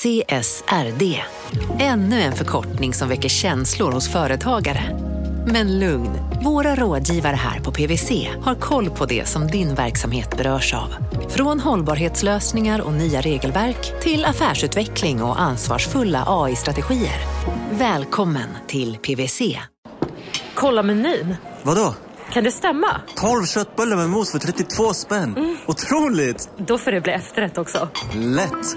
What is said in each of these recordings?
CSRD. Ännu en förkortning som väcker känslor hos företagare. Men lugn, våra rådgivare här på PWC har koll på det som din verksamhet berörs av. Från hållbarhetslösningar och nya regelverk till affärsutveckling och ansvarsfulla AI-strategier. Välkommen till PWC. Kolla menyn. Vadå? Kan det stämma? 12 köttbullar med mos för 32 spänn. Mm. Otroligt! Då får det bli efterrätt också. Lätt!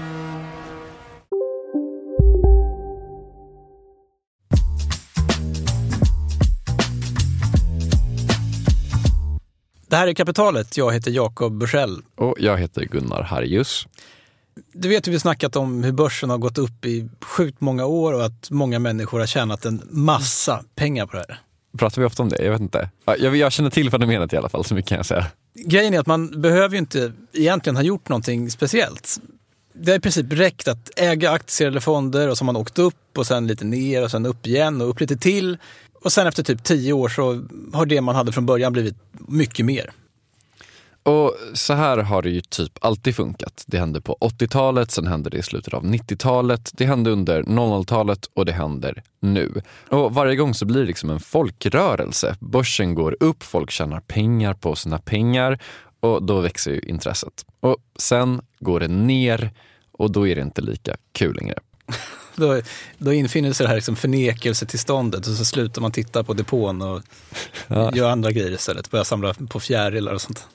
Det här är Kapitalet. Jag heter Jakob Bursell. Och jag heter Gunnar Harjus. Du vet hur vi snackat om hur börsen har gått upp i sjukt många år och att många människor har tjänat en massa pengar på det här. Pratar vi ofta om det? Jag vet inte. Jag, jag känner till fenomenet i alla fall, så mycket kan jag säga. Grejen är att man behöver ju inte egentligen ha gjort någonting speciellt. Det har i princip räckt att äga aktier eller fonder och så har man åkt upp och sen lite ner och sen upp igen och upp lite till. Och sen efter typ tio år så har det man hade från början blivit mycket mer. Och så här har det ju typ alltid funkat. Det hände på 80-talet, sen hände det i slutet av 90-talet, det hände under 00-talet och det händer nu. Och varje gång så blir det liksom en folkrörelse. Börsen går upp, folk tjänar pengar på sina pengar och då växer ju intresset. Och sen går det ner och då är det inte lika kul längre. Då, då infinner sig det här liksom förnekelsetillståndet och så slutar man titta på depån och ja. gör andra grejer istället. Börjar samla på fjärilar och sånt.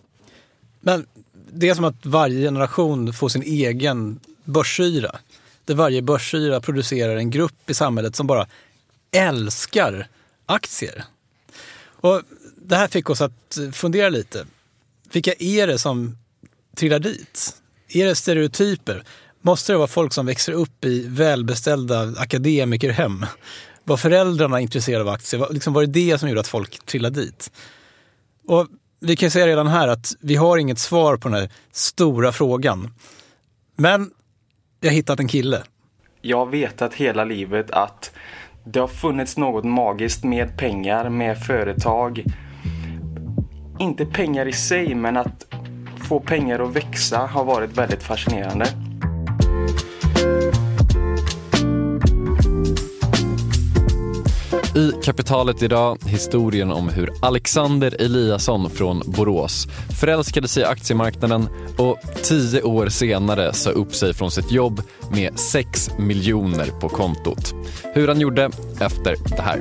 Men det är som att varje generation får sin egen börsyra. Där varje börsyra producerar en grupp i samhället som bara älskar aktier. Och det här fick oss att fundera lite. Vilka är det som trillar dit? Är det stereotyper? Måste det vara folk som växer upp i välbeställda akademikerhem? Var föräldrarna intresserade av aktier? Var, liksom var det det som gjorde att folk trillade dit? Och vi kan säga redan här att vi har inget svar på den här stora frågan. Men jag har hittat en kille. Jag har vetat hela livet att det har funnits något magiskt med pengar, med företag. Inte pengar i sig, men att få pengar att växa har varit väldigt fascinerande. I Kapitalet idag, historien om hur Alexander Eliasson från Borås förälskade sig i aktiemarknaden och tio år senare sa upp sig från sitt jobb med 6 miljoner på kontot. Hur han gjorde efter det här.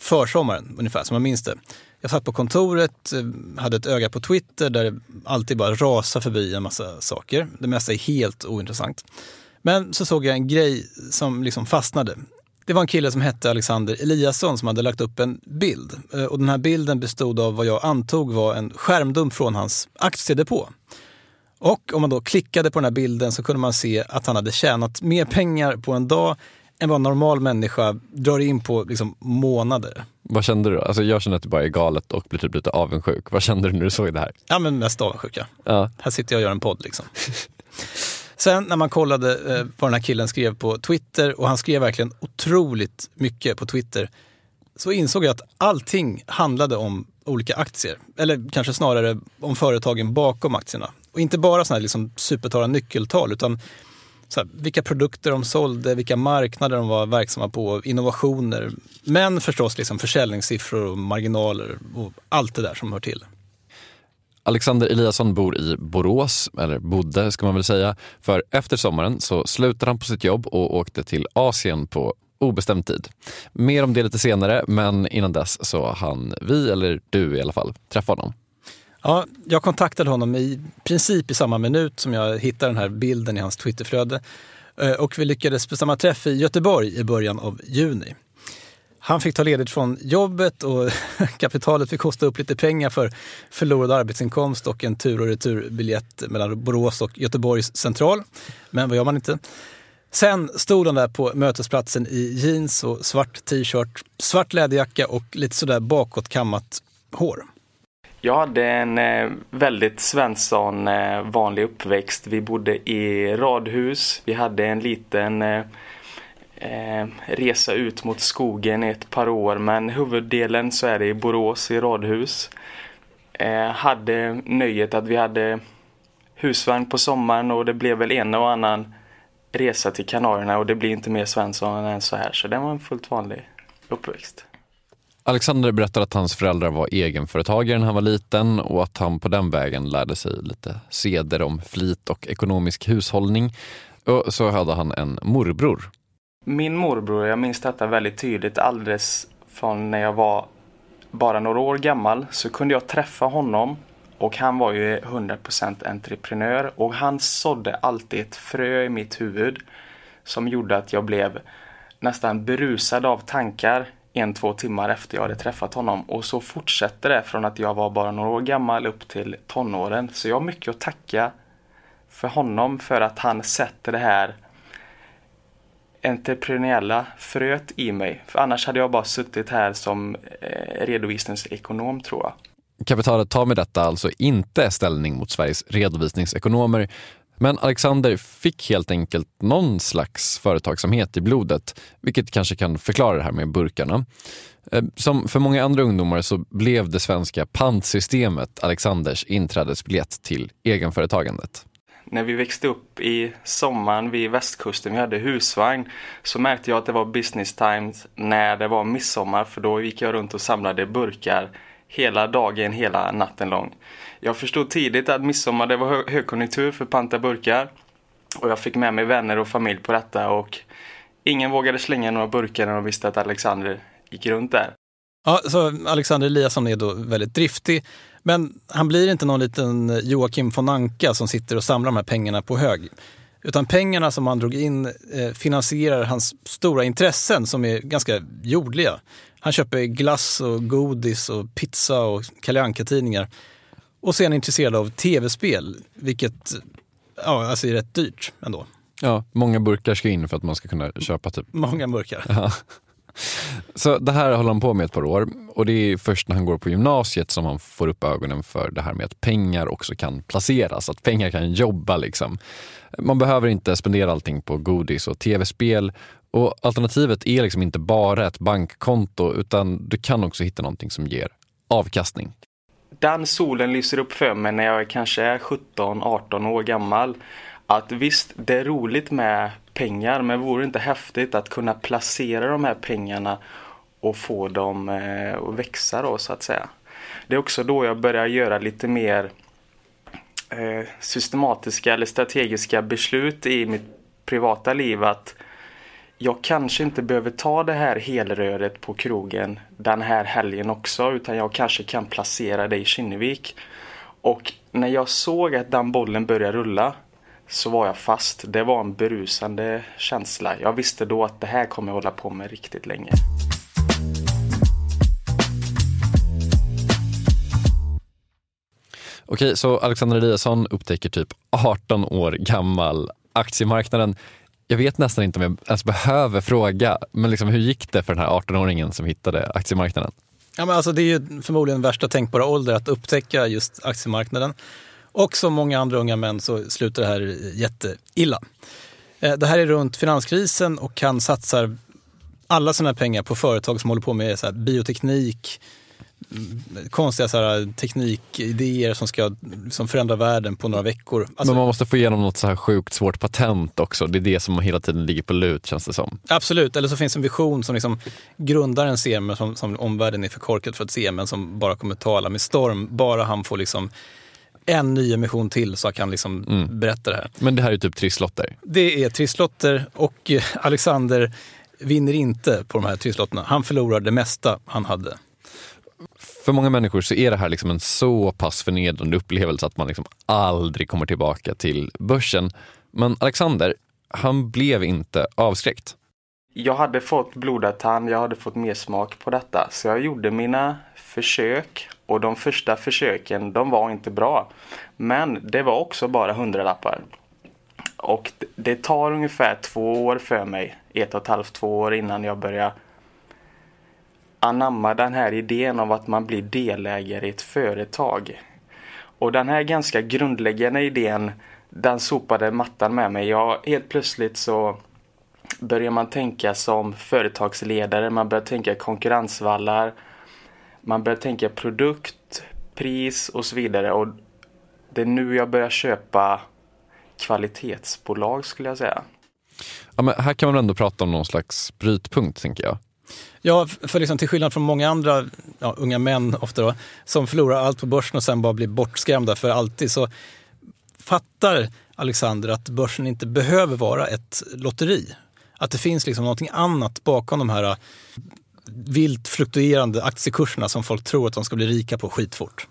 försommaren ungefär, som jag minns det. Jag satt på kontoret, eh, hade ett öga på Twitter där det alltid bara rasar förbi en massa saker. Det mesta är helt ointressant. Men så såg jag en grej som liksom fastnade. Det var en kille som hette Alexander Eliasson som hade lagt upp en bild. Eh, och den här bilden bestod av vad jag antog var en skärmdump från hans aktiedepå. Och om man då klickade på den här bilden så kunde man se att han hade tjänat mer pengar på en dag än vad en normal människa drar in på liksom, månader. Vad kände du då? Alltså jag känner att det bara är galet och blir typ lite avundsjuk. Vad kände du när du såg det här? Ja, men mest avundsjuka. Ja. Här sitter jag och gör en podd liksom. Sen när man kollade eh, vad den här killen skrev på Twitter och han skrev verkligen otroligt mycket på Twitter så insåg jag att allting handlade om olika aktier. Eller kanske snarare om företagen bakom aktierna. Och inte bara sådana här liksom supertorra nyckeltal utan så här, vilka produkter de sålde, vilka marknader de var verksamma på, innovationer. Men förstås liksom försäljningssiffror och marginaler och allt det där som hör till. Alexander Eliasson bor i Borås, eller bodde ska man väl säga. För efter sommaren så slutade han på sitt jobb och åkte till Asien på obestämd tid. Mer om det lite senare, men innan dess så han vi, eller du i alla fall, träffa honom. Ja, jag kontaktade honom i princip i samma minut som jag hittade den här bilden i hans Twitterflöde. Eh, och vi lyckades bestämma träff i Göteborg i början av juni. Han fick ta ledigt från jobbet och kapitalet fick kosta upp lite pengar för förlorad arbetsinkomst och en tur och returbiljett mellan Borås och Göteborgs central. Men vad gör man inte? Sen stod han där på mötesplatsen i jeans och svart t-shirt, svart läderjacka och lite sådär bakåtkammat hår. Jag hade en eh, väldigt Svensson-vanlig eh, uppväxt. Vi bodde i radhus. Vi hade en liten eh, eh, resa ut mot skogen i ett par år men huvuddelen så är det i Borås i radhus. Eh, hade nöjet att vi hade husvagn på sommaren och det blev väl en och annan resa till Kanarierna och det blir inte mer Svensson än så här så det var en fullt vanlig uppväxt. Alexander berättar att hans föräldrar var egenföretagare när han var liten och att han på den vägen lärde sig lite seder om flit och ekonomisk hushållning. Och så hade han en morbror. Min morbror, jag minns detta väldigt tydligt alldeles från när jag var bara några år gammal så kunde jag träffa honom och han var ju 100% entreprenör och han sådde alltid ett frö i mitt huvud som gjorde att jag blev nästan berusad av tankar en, två timmar efter jag hade träffat honom. Och så fortsätter det från att jag var bara några år gammal upp till tonåren. Så jag har mycket att tacka för honom för att han sätter det här entreprenöriella fröet i mig. För annars hade jag bara suttit här som eh, redovisningsekonom tror jag. Kapitalet tar med detta alltså inte ställning mot Sveriges redovisningsekonomer men Alexander fick helt enkelt någon slags företagsamhet i blodet, vilket kanske kan förklara det här med burkarna. Eh, som för många andra ungdomar så blev det svenska pantsystemet Alexanders inträdesbiljett till egenföretagandet. När vi växte upp i sommaren vid västkusten, vi hade husvagn, så märkte jag att det var business times när det var midsommar för då gick jag runt och samlade burkar hela dagen, hela natten lång. Jag förstod tidigt att midsommar det var högkonjunktur för panta burkar. Och jag fick med mig vänner och familj på detta och ingen vågade slänga några burkar när de visste att Alexander gick runt där. Ja, så Alexander Eliasson är då väldigt driftig, men han blir inte någon liten Joakim von Anka som sitter och samlar de här pengarna på hög. Utan pengarna som han drog in eh, finansierar hans stora intressen som är ganska jordliga. Han köper glass och godis och pizza och Kalle tidningar Och så är han intresserad av tv-spel, vilket ja, alltså är rätt dyrt ändå. Ja, många burkar ska in för att man ska kunna köpa typ. Många burkar. Ja. Så det här håller han på med ett par år och det är först när han går på gymnasiet som han får upp ögonen för det här med att pengar också kan placeras, att pengar kan jobba liksom. Man behöver inte spendera allting på godis och tv-spel och alternativet är liksom inte bara ett bankkonto utan du kan också hitta någonting som ger avkastning. Den solen lyser upp för mig när jag kanske är 17-18 år gammal. Att visst, det är roligt med pengar men vore det inte häftigt att kunna placera de här pengarna och få dem eh, att växa då så att säga. Det är också då jag börjar göra lite mer eh, systematiska eller strategiska beslut i mitt privata liv att jag kanske inte behöver ta det här helröret på krogen den här helgen också utan jag kanske kan placera det i Kinnevik. Och när jag såg att den bollen började rulla så var jag fast. Det var en berusande känsla. Jag visste då att det här kommer jag hålla på med riktigt länge. Okej, så Alexander Eliasson upptäcker typ 18 år gammal aktiemarknaden. Jag vet nästan inte om jag ens behöver fråga, men liksom, hur gick det för den här 18-åringen som hittade aktiemarknaden? Ja, men alltså, det är ju förmodligen värsta tänkbara ålder att upptäcka just aktiemarknaden. Och som många andra unga män så slutar det här jätteilla. Eh, det här är runt finanskrisen och han satsar alla sina pengar på företag som håller på med så bioteknik, konstiga så här, teknikidéer som ska som förändra världen på några veckor. Alltså, Men man måste få igenom något så här sjukt svårt patent också. Det är det som hela tiden ligger på lut känns det som. Absolut, eller så finns en vision som liksom grundaren ser men som, som omvärlden är för korkad för att se men som bara kommer tala med storm. Bara han får liksom en ny emission till så kan liksom mm. berätta det här. Men det här är typ trisslotter? Det är trisslotter och eh, Alexander vinner inte på de här trisslotterna. Han förlorar det mesta han hade. För många människor så är det här liksom en så pass förnedrande upplevelse att man liksom aldrig kommer tillbaka till börsen. Men Alexander, han blev inte avskräckt. Jag hade fått blodad tand, jag hade fått mer smak på detta. Så jag gjorde mina försök och de första försöken de var inte bra. Men det var också bara hundralappar. Och det tar ungefär två år för mig, ett och ett halvt, två år innan jag börjar anamma den här idén av att man blir delägare i ett företag. Och den här ganska grundläggande idén, den sopade mattan med mig. Jag, helt plötsligt så börjar man tänka som företagsledare, man börjar tänka konkurrensvallar, man börjar tänka produkt, pris och så vidare. Och det är nu jag börjar köpa kvalitetsbolag skulle jag säga. Ja, men här kan man ändå prata om någon slags brytpunkt tänker jag. Ja, för liksom, till skillnad från många andra ja, unga män ofta då, som förlorar allt på börsen och sen bara blir bortskrämda för alltid så fattar Alexander att börsen inte behöver vara ett lotteri. Att det finns liksom någonting annat bakom de här äh, vilt fluktuerande aktiekurserna som folk tror att de ska bli rika på skitfort.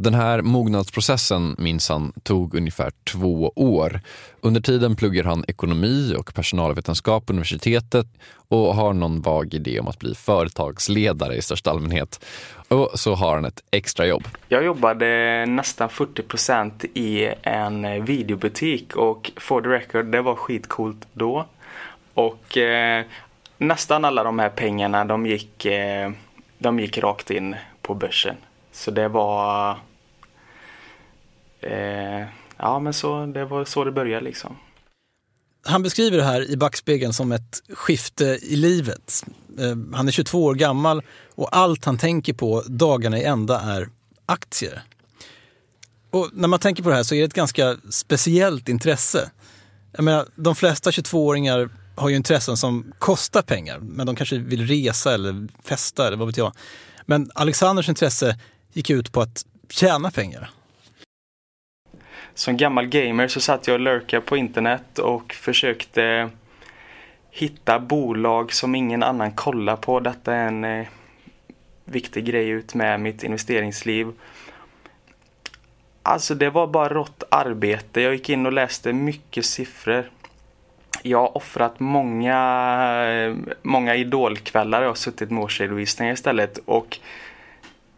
Den här mognadsprocessen minns han tog ungefär två år. Under tiden pluggar han ekonomi och personalvetenskap på universitetet och har någon vag idé om att bli företagsledare i största allmänhet. Och så har han ett extrajobb. Jag jobbade nästan 40% i en videobutik och for the record, det var skitcoolt då. Och eh, nästan alla de här pengarna de gick, eh, de gick rakt in på börsen. Så det var eh, Ja men så, det var så det började liksom. Han beskriver det här i backspegeln som ett skifte i livet. Eh, han är 22 år gammal och allt han tänker på dagarna i ända är aktier. Och när man tänker på det här så är det ett ganska speciellt intresse. Jag menar, de flesta 22-åringar har ju intressen som kostar pengar, men de kanske vill resa eller festa eller vad vet jag. Men Alexanders intresse gick ut på att tjäna pengar. Som gammal gamer så satt jag och lurkade på internet och försökte hitta bolag som ingen annan kollar på. Detta är en eh, viktig grej ut med mitt investeringsliv. Alltså det var bara rått arbete. Jag gick in och läste mycket siffror jag har offrat många, eh, många idolkvällar. Jag har suttit med årsredovisningar istället. Och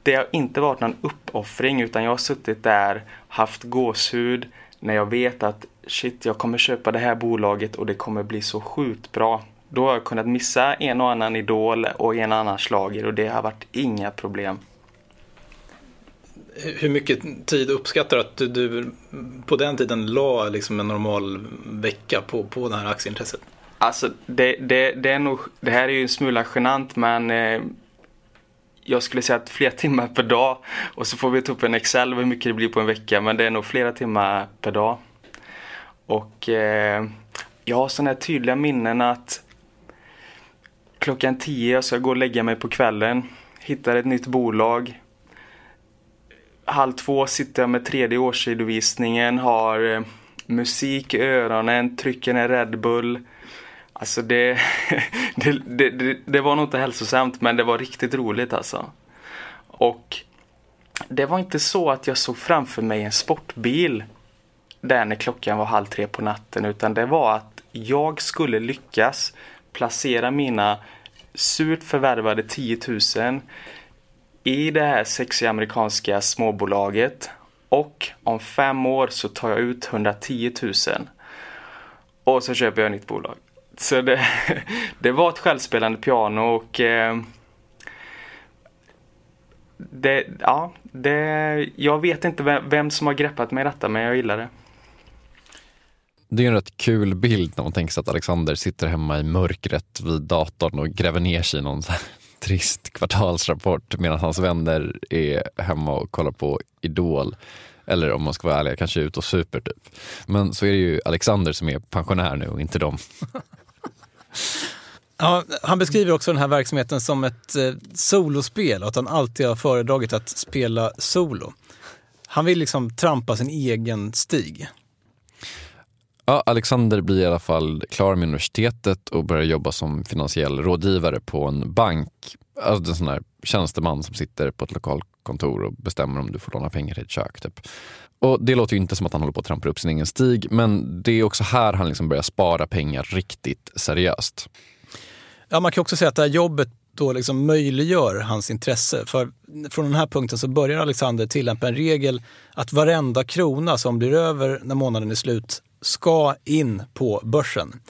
det har inte varit någon uppoffring utan jag har suttit där, haft gåshud när jag vet att shit, jag kommer köpa det här bolaget och det kommer bli så sjukt bra. då har jag kunnat missa en och annan idol och en annan slager och det har varit inga problem. Hur mycket tid uppskattar du att du, du på den tiden la liksom en normal vecka på, på det här aktieintresset? Alltså det, det, det, är nog, det här är ju en smula genant men eh, jag skulle säga att flera timmar per dag och så får vi ta upp en Excel hur mycket det blir på en vecka men det är nog flera timmar per dag. Och eh, jag har sådana här tydliga minnen att klockan tio jag ska gå och lägga mig på kvällen, hittar ett nytt bolag. Halv två sitter jag med tredje årsredovisningen, har eh, musik i öronen, trycker en Red Bull Alltså det, det, det, det, var nog inte hälsosamt men det var riktigt roligt alltså. Och det var inte så att jag såg framför mig en sportbil där när klockan var halv tre på natten utan det var att jag skulle lyckas placera mina surt förvärvade 10 000 i det här sexiga amerikanska småbolaget och om fem år så tar jag ut 110 000 och så köper jag ett nytt bolag. Så det, det var ett självspelande piano och eh, det, ja, det, jag vet inte vem, vem som har greppat mig i detta men jag gillar det. Det är en rätt kul bild när man tänker sig att Alexander sitter hemma i mörkret vid datorn och gräver ner sig i någon trist kvartalsrapport medan hans vänner är hemma och kollar på Idol. Eller om man ska vara ärlig, kanske ut och super typ. Men så är det ju Alexander som är pensionär nu och inte dem. Ja, han beskriver också den här verksamheten som ett eh, solospel och att han alltid har föredragit att spela solo. Han vill liksom trampa sin egen stig. Ja, Alexander blir i alla fall klar med universitetet och börjar jobba som finansiell rådgivare på en bank. Alltså en sån här tjänsteman som sitter på ett lokalkontor och bestämmer om du får låna pengar till ett kök. Typ. Och Det låter ju inte som att han håller på att trampa upp sin egen stig, men det är också här han liksom börjar spara pengar riktigt seriöst. Ja, man kan också säga att det här jobbet då liksom möjliggör hans intresse. För från den här punkten så börjar Alexander tillämpa en regel att varenda krona som blir över när månaden är slut ska in på börsen.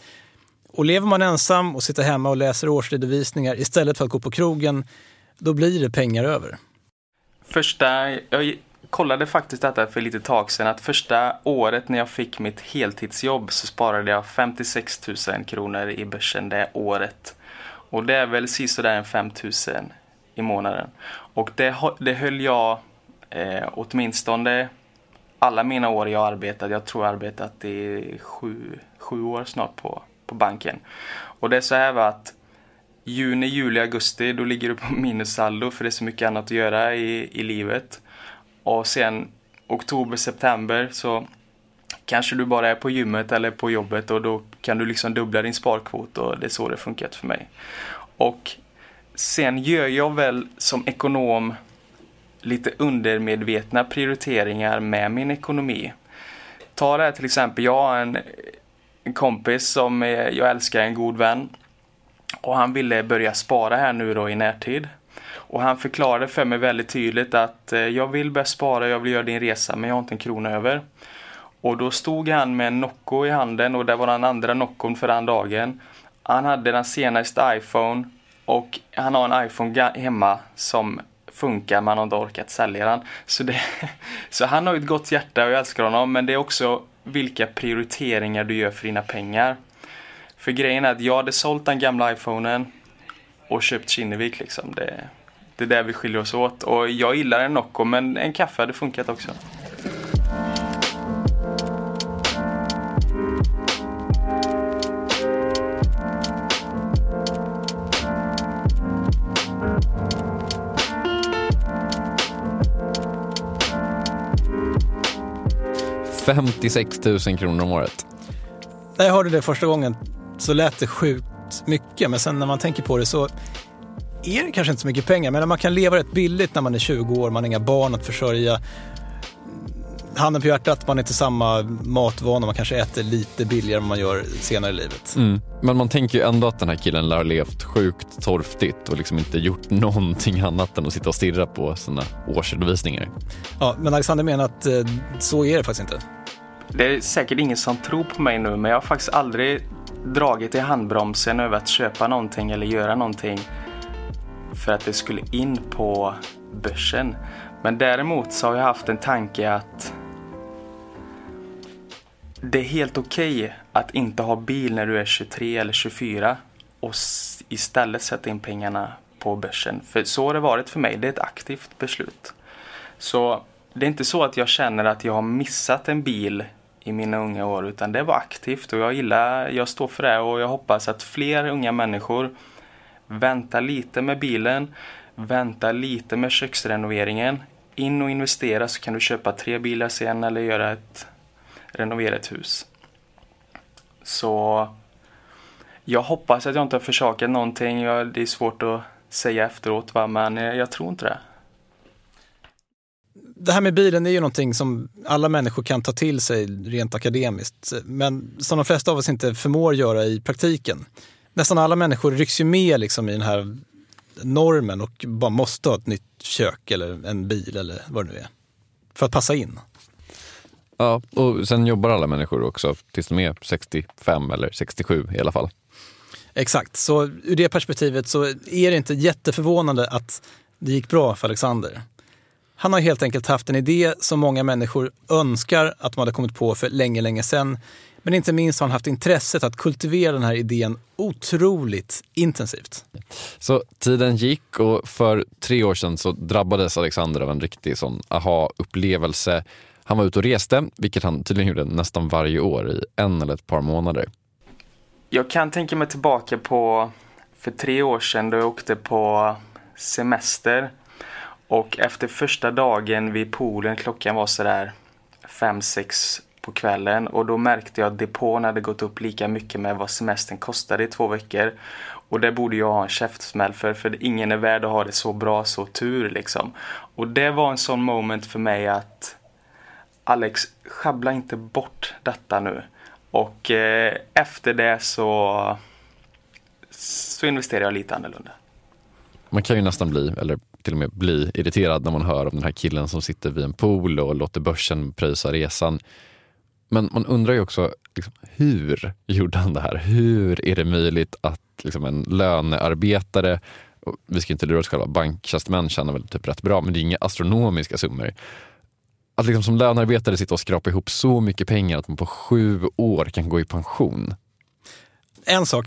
Och lever man ensam och sitter hemma och läser årsredovisningar istället för att gå på krogen, då blir det pengar över. Första, jag kollade faktiskt detta för lite tag sedan att första året när jag fick mitt heltidsjobb så sparade jag 56 000 kronor i börsen det året. Och det är väl sisådär 5 000 i månaden. Och det, det höll jag eh, åtminstone alla mina år jag arbetat, jag tror jag arbetat i sju, sju år snart på, på banken. Och det är så här att juni, juli, augusti då ligger du på minussaldo för det är så mycket annat att göra i, i livet. Och sen oktober, september så kanske du bara är på gymmet eller på jobbet och då kan du liksom dubbla din sparkvot och det är så det funkat för mig. Och sen gör jag väl som ekonom lite undermedvetna prioriteringar med min ekonomi. Ta det här till exempel, jag har en, en kompis som jag älskar, en god vän. Och han ville börja spara här nu då i närtid. Och han förklarade för mig väldigt tydligt att eh, jag vill börja spara, jag vill göra din resa men jag har inte en krona över. Och då stod han med en Nocco i handen och det var den andra Noccon för den dagen. Han hade den senaste iPhone och han har en iPhone hemma som funkar, man har inte orkat sälja den. Så, det, så han har ett gott hjärta och jag älskar honom men det är också vilka prioriteringar du gör för dina pengar. För grejen är att jag hade sålt den gamla iPhonen och köpt Kinnevik liksom. Det, det är där vi skiljer oss åt. Och jag gillar en Nocco men en kaffe hade funkat också. –56 000 kronor om året. När jag hörde det första gången så lät det sjukt mycket, men sen när man tänker på det så är det kanske inte så mycket pengar, men man kan leva rätt billigt när man är 20 år, man har inga barn att försörja. Handen på hjärtat, man har inte samma matvanor, man kanske äter lite billigare än man gör senare i livet. Mm. Men man tänker ju ändå att den här killen lär ha levt sjukt torftigt och liksom inte gjort någonting annat än att sitta och stirra på sina årsredovisningar. Ja, men Alexander menar att eh, så är det faktiskt inte. Det är säkert ingen som tror på mig nu, men jag har faktiskt aldrig dragit i handbromsen över att köpa någonting eller göra någonting för att det skulle in på börsen. Men däremot så har jag haft en tanke att det är helt okej okay att inte ha bil när du är 23 eller 24 och istället sätta in pengarna på börsen. För så har det varit för mig. Det är ett aktivt beslut. Så det är inte så att jag känner att jag har missat en bil i mina unga år utan det var aktivt och jag gillar, jag står för det och jag hoppas att fler unga människor Vänta lite med bilen, vänta lite med köksrenoveringen, in och investera så kan du köpa tre bilar sen eller göra ett renovera ett hus. Så jag hoppas att jag inte har försakat någonting. Det är svårt att säga efteråt va? men jag tror inte det. Det här med bilen är ju någonting som alla människor kan ta till sig rent akademiskt, men som de flesta av oss inte förmår göra i praktiken. Nästan alla människor rycks ju med liksom i den här normen och bara måste ha ett nytt kök eller en bil eller vad det nu är. För att passa in. Ja, och sen jobbar alla människor också tills de är 65 eller 67 i alla fall. Exakt, så ur det perspektivet så är det inte jätteförvånande att det gick bra för Alexander. Han har helt enkelt haft en idé som många människor önskar att de hade kommit på för länge, länge sedan. Men inte minst har han haft intresset att kultivera den här idén otroligt intensivt. Så tiden gick och för tre år sedan så drabbades Alexander av en riktig sån aha-upplevelse. Han var ute och reste, vilket han tydligen gjorde nästan varje år i en eller ett par månader. Jag kan tänka mig tillbaka på för tre år sedan då jag åkte på semester. Och efter första dagen vid poolen, klockan var sådär fem sex på kvällen och då märkte jag att depån hade gått upp lika mycket med vad semestern kostade i två veckor. Och det borde jag ha en käftsmäll för, för ingen är värd att ha det så bra, så tur liksom. Och det var en sån moment för mig att Alex, schabbla inte bort detta nu. Och eh, efter det så, så investerar jag lite annorlunda. Man kan ju nästan bli, eller till och med bli irriterad när man hör om den här killen som sitter vid en pool och låter börsen pröjsa resan. Men man undrar ju också, liksom, hur gjorde han det här? Hur är det möjligt att liksom, en lönearbetare, vi ska inte lura oss själva, banktjänstemän tjänar väl typ rätt bra, men det är inga astronomiska summor att liksom som lönearbetare sitta och skrapa ihop så mycket pengar att man på sju år kan gå i pension. En sak,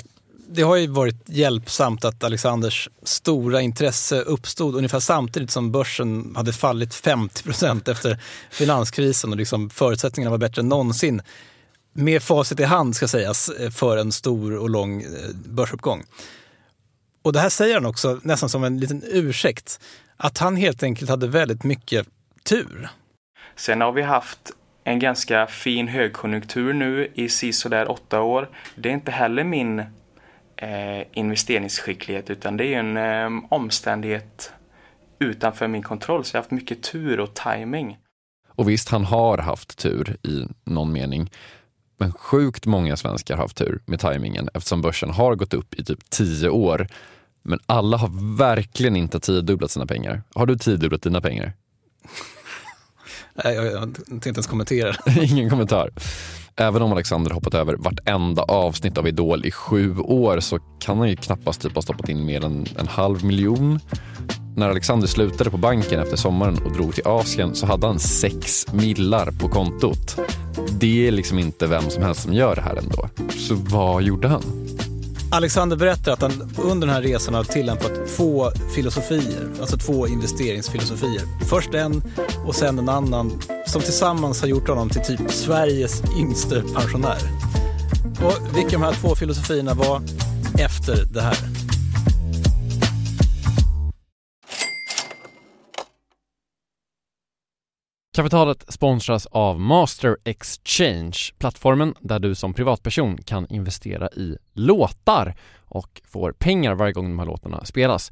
det har ju varit hjälpsamt att Alexanders stora intresse uppstod ungefär samtidigt som börsen hade fallit 50 procent efter finanskrisen och liksom förutsättningarna var bättre än någonsin. Med facit i hand ska sägas för en stor och lång eh, börsuppgång. Och det här säger han också nästan som en liten ursäkt. Att han helt enkelt hade väldigt mycket tur. Sen har vi haft en ganska fin högkonjunktur nu i sisådär åtta år. Det är inte heller min eh, investeringsskicklighet utan det är en eh, omständighet utanför min kontroll. Så jag har haft mycket tur och timing. Och visst, han har haft tur i någon mening. Men sjukt många svenskar har haft tur med tajmingen eftersom börsen har gått upp i typ tio år. Men alla har verkligen inte tiodubblat sina pengar. Har du tiodubblat dina pengar? Nej, jag, jag tänkte inte ens kommentera. Ingen kommentar. Även om Alexander hoppat över vartenda avsnitt av Idol i sju år så kan han ju knappast typ ha stoppat in mer än en halv miljon. När Alexander slutade på banken efter sommaren och drog till Asien så hade han sex millar på kontot. Det är liksom inte vem som helst som gör det här ändå. Så vad gjorde han? Alexander berättar att han under den här resan har tillämpat två filosofier, alltså två investeringsfilosofier. Först en och sen en annan som tillsammans har gjort honom till typ Sveriges yngste pensionär. Och vilka de här två filosofierna var efter det här. Kapitalet sponsras av Master Exchange, plattformen där du som privatperson kan investera i låtar och får pengar varje gång de här låtarna spelas.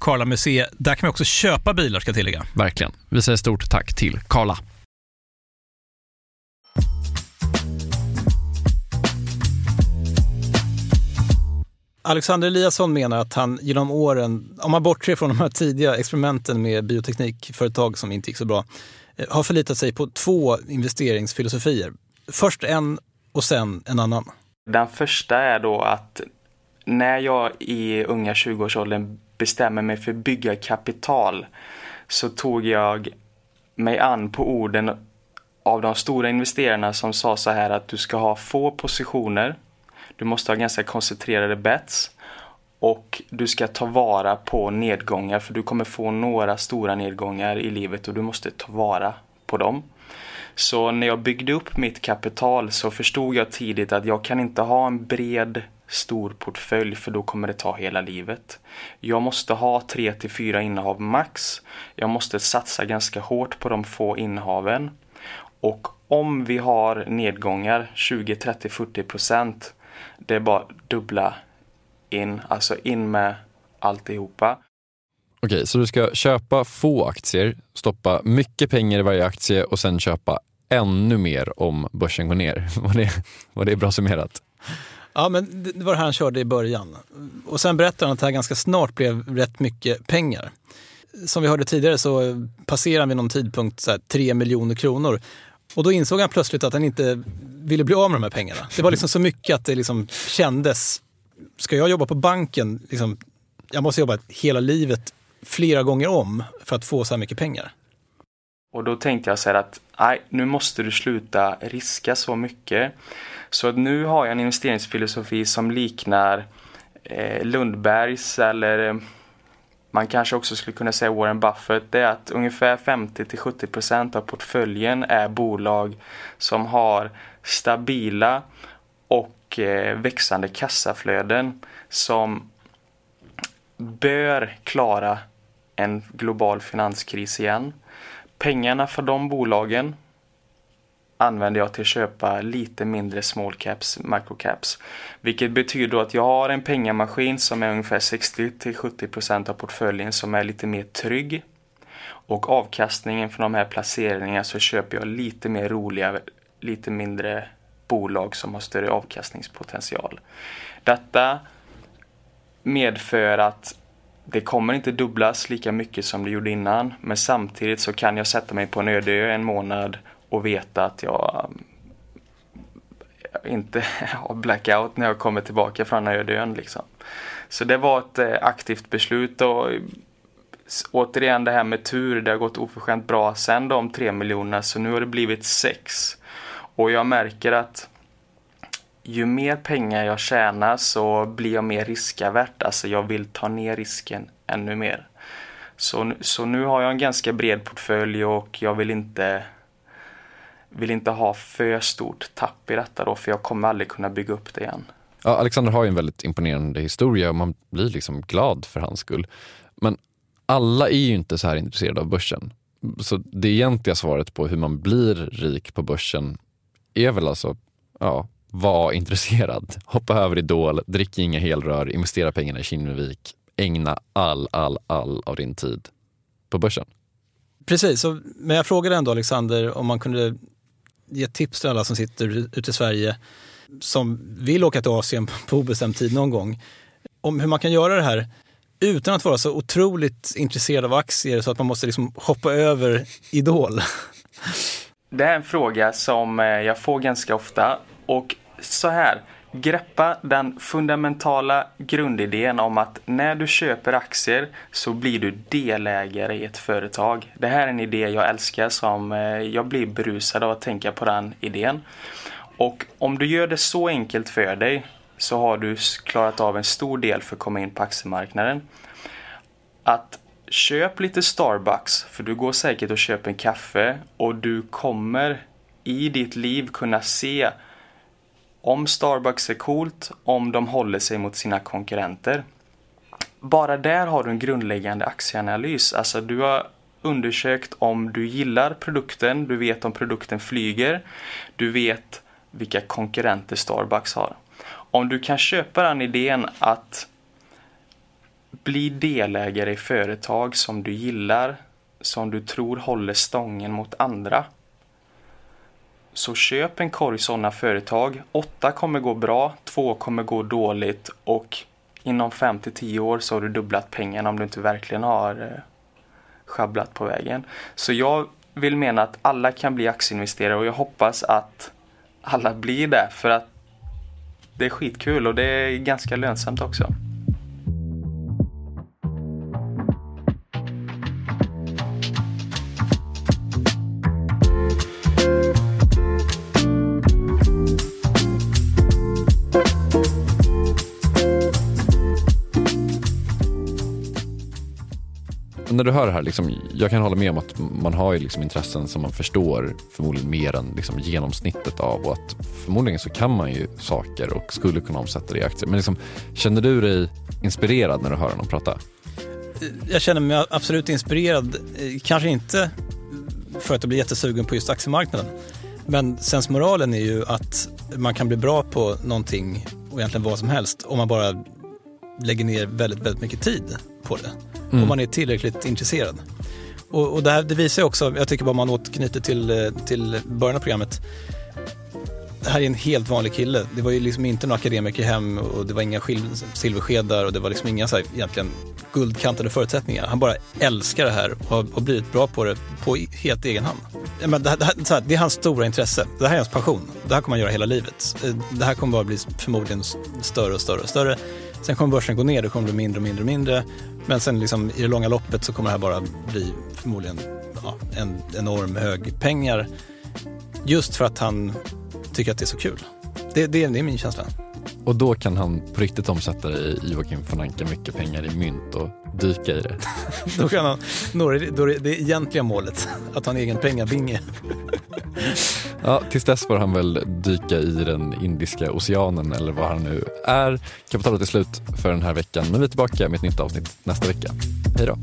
Karla Museet. Där kan man också köpa bilar ska jag tillägga. Verkligen. Vi säger stort tack till Karla. Alexander Eliasson menar att han genom åren, om man bortser från de här tidiga experimenten med bioteknikföretag som inte gick så bra, eh, har förlitat sig på två investeringsfilosofier. Först en och sen en annan. Den första är då att när jag i unga 20-årsåldern bestämmer mig för att bygga kapital så tog jag mig an på orden av de stora investerarna som sa så här att du ska ha få positioner du måste ha ganska koncentrerade bets. Och du ska ta vara på nedgångar för du kommer få några stora nedgångar i livet och du måste ta vara på dem. Så när jag byggde upp mitt kapital så förstod jag tidigt att jag kan inte ha en bred stor portfölj för då kommer det ta hela livet. Jag måste ha 3 till 4 innehav max. Jag måste satsa ganska hårt på de få innehaven. Och om vi har nedgångar 20, 30, 40 procent det är bara dubbla in, alltså in med alltihopa. Okej, så du ska köpa få aktier, stoppa mycket pengar i varje aktie och sen köpa ännu mer om börsen går ner. Var det, var det bra summerat? Ja, men det var det här han körde i början. Och sen berättade han att det här ganska snart blev rätt mycket pengar. Som vi hörde tidigare så passerade han vid någon tidpunkt så 3 miljoner kronor. Och då insåg han plötsligt att han inte ville bli av med de här pengarna. Det var liksom så mycket att det liksom kändes, ska jag jobba på banken, liksom, jag måste jobba hela livet flera gånger om för att få så här mycket pengar. Och då tänkte jag så här att, nej, nu måste du sluta riska så mycket. Så att nu har jag en investeringsfilosofi som liknar eh, Lundbergs eller eh, man kanske också skulle kunna säga Warren Buffett, det är att ungefär 50-70% av portföljen är bolag som har stabila och eh, växande kassaflöden som bör klara en global finanskris igen. Pengarna för de bolagen använder jag till att köpa lite mindre small caps, micro caps. Vilket betyder då att jag har en pengamaskin som är ungefär 60-70% av portföljen som är lite mer trygg. Och avkastningen från de här placeringarna så köper jag lite mer roliga, lite mindre bolag som har större avkastningspotential. Detta medför att det kommer inte dubblas lika mycket som det gjorde innan. Men samtidigt så kan jag sätta mig på en öde ö en månad och veta att jag um, inte har blackout när jag kommer tillbaka från den. Liksom. Så det var ett eh, aktivt beslut och återigen det här med tur, det har gått oförskämt bra sen de tre miljonerna så nu har det blivit sex. Och jag märker att ju mer pengar jag tjänar så blir jag mer riskavärt. Alltså jag vill ta ner risken ännu mer. Så, så nu har jag en ganska bred portfölj och jag vill inte vill inte ha för stort tapp i detta då för jag kommer aldrig kunna bygga upp det igen. Ja, Alexander har ju en väldigt imponerande historia och man blir liksom glad för hans skull. Men alla är ju inte så här intresserade av börsen. Så det egentliga svaret på hur man blir rik på börsen är väl alltså, ja, var intresserad. Hoppa över Idol, drick inga helrör, investera pengarna i Kinnevik. Ägna all, all, all av din tid på börsen. Precis, men jag frågade ändå Alexander om man kunde ge tips till alla som sitter ute i Sverige som vill åka till Asien på obestämd tid någon gång. Om hur man kan göra det här utan att vara så otroligt intresserad av aktier så att man måste liksom hoppa över Idol. Det är en fråga som eh, jag får ganska ofta och så här, greppa den fundamentala grundidén om att när du köper aktier så blir du delägare i ett företag. Det här är en idé jag älskar som eh, jag blir berusad av att tänka på den idén. Och om du gör det så enkelt för dig så har du klarat av en stor del för att komma in på aktiemarknaden. Att köp lite Starbucks för du går säkert och köper en kaffe och du kommer i ditt liv kunna se om Starbucks är coolt, om de håller sig mot sina konkurrenter. Bara där har du en grundläggande aktieanalys. Alltså du har undersökt om du gillar produkten, du vet om produkten flyger, du vet vilka konkurrenter Starbucks har. Om du kan köpa den idén att bli delägare i företag som du gillar, som du tror håller stången mot andra så köp en korg sådana företag. Åtta kommer gå bra, två kommer gå dåligt och inom 5 till 10 år så har du dubblat pengarna om du inte verkligen har eh, schabblat på vägen. Så jag vill mena att alla kan bli aktieinvesterare och jag hoppas att alla blir det för att det är skitkul och det är ganska lönsamt också. När du hör det här, liksom, jag kan hålla med om att man har ju liksom intressen som man förstår förmodligen mer än liksom genomsnittet av och att förmodligen så kan man ju saker och skulle kunna omsätta det i aktier. Men liksom, känner du dig inspirerad när du hör honom prata? Jag känner mig absolut inspirerad. Eh, kanske inte för att jag blir jättesugen på just aktiemarknaden. Men sensmoralen är ju att man kan bli bra på någonting och egentligen vad som helst om man bara lägger ner väldigt, väldigt mycket tid på det. Mm. Om man är tillräckligt intresserad. Och, och det, här, det visar också, jag tycker bara man återknyter till, eh, till början av programmet. Det här är en helt vanlig kille. Det var ju liksom inte någon akademikerhem och det var inga silverskedar och det var liksom inga så här, egentligen guldkantade förutsättningar. Han bara älskar det här och har, blivit bra på det på helt egen hand. Men det, här, det, här, det är hans stora intresse. Det här är hans passion. Det här kommer han göra hela livet. Eh, det här kommer bara bli förmodligen större och större och större. Sen kommer börsen gå ner, det kommer bli mindre och mindre och mindre. Men sen liksom, i det långa loppet så kommer det här bara bli förmodligen ja, en enorm hög pengar. Just för att han tycker att det är så kul. Det, det, det är min känsla. Och då kan han på riktigt omsätta i Joakim von Anka mycket pengar i mynt och dyka i det. då kan han nå det, det egentliga målet, att ha en egen pengabinge. ja, tills dess får han väl dyka i den indiska oceanen eller vad han nu är. Kapitalet är slut för den här veckan, men vi är tillbaka med ett nytt avsnitt nästa vecka. Hej då!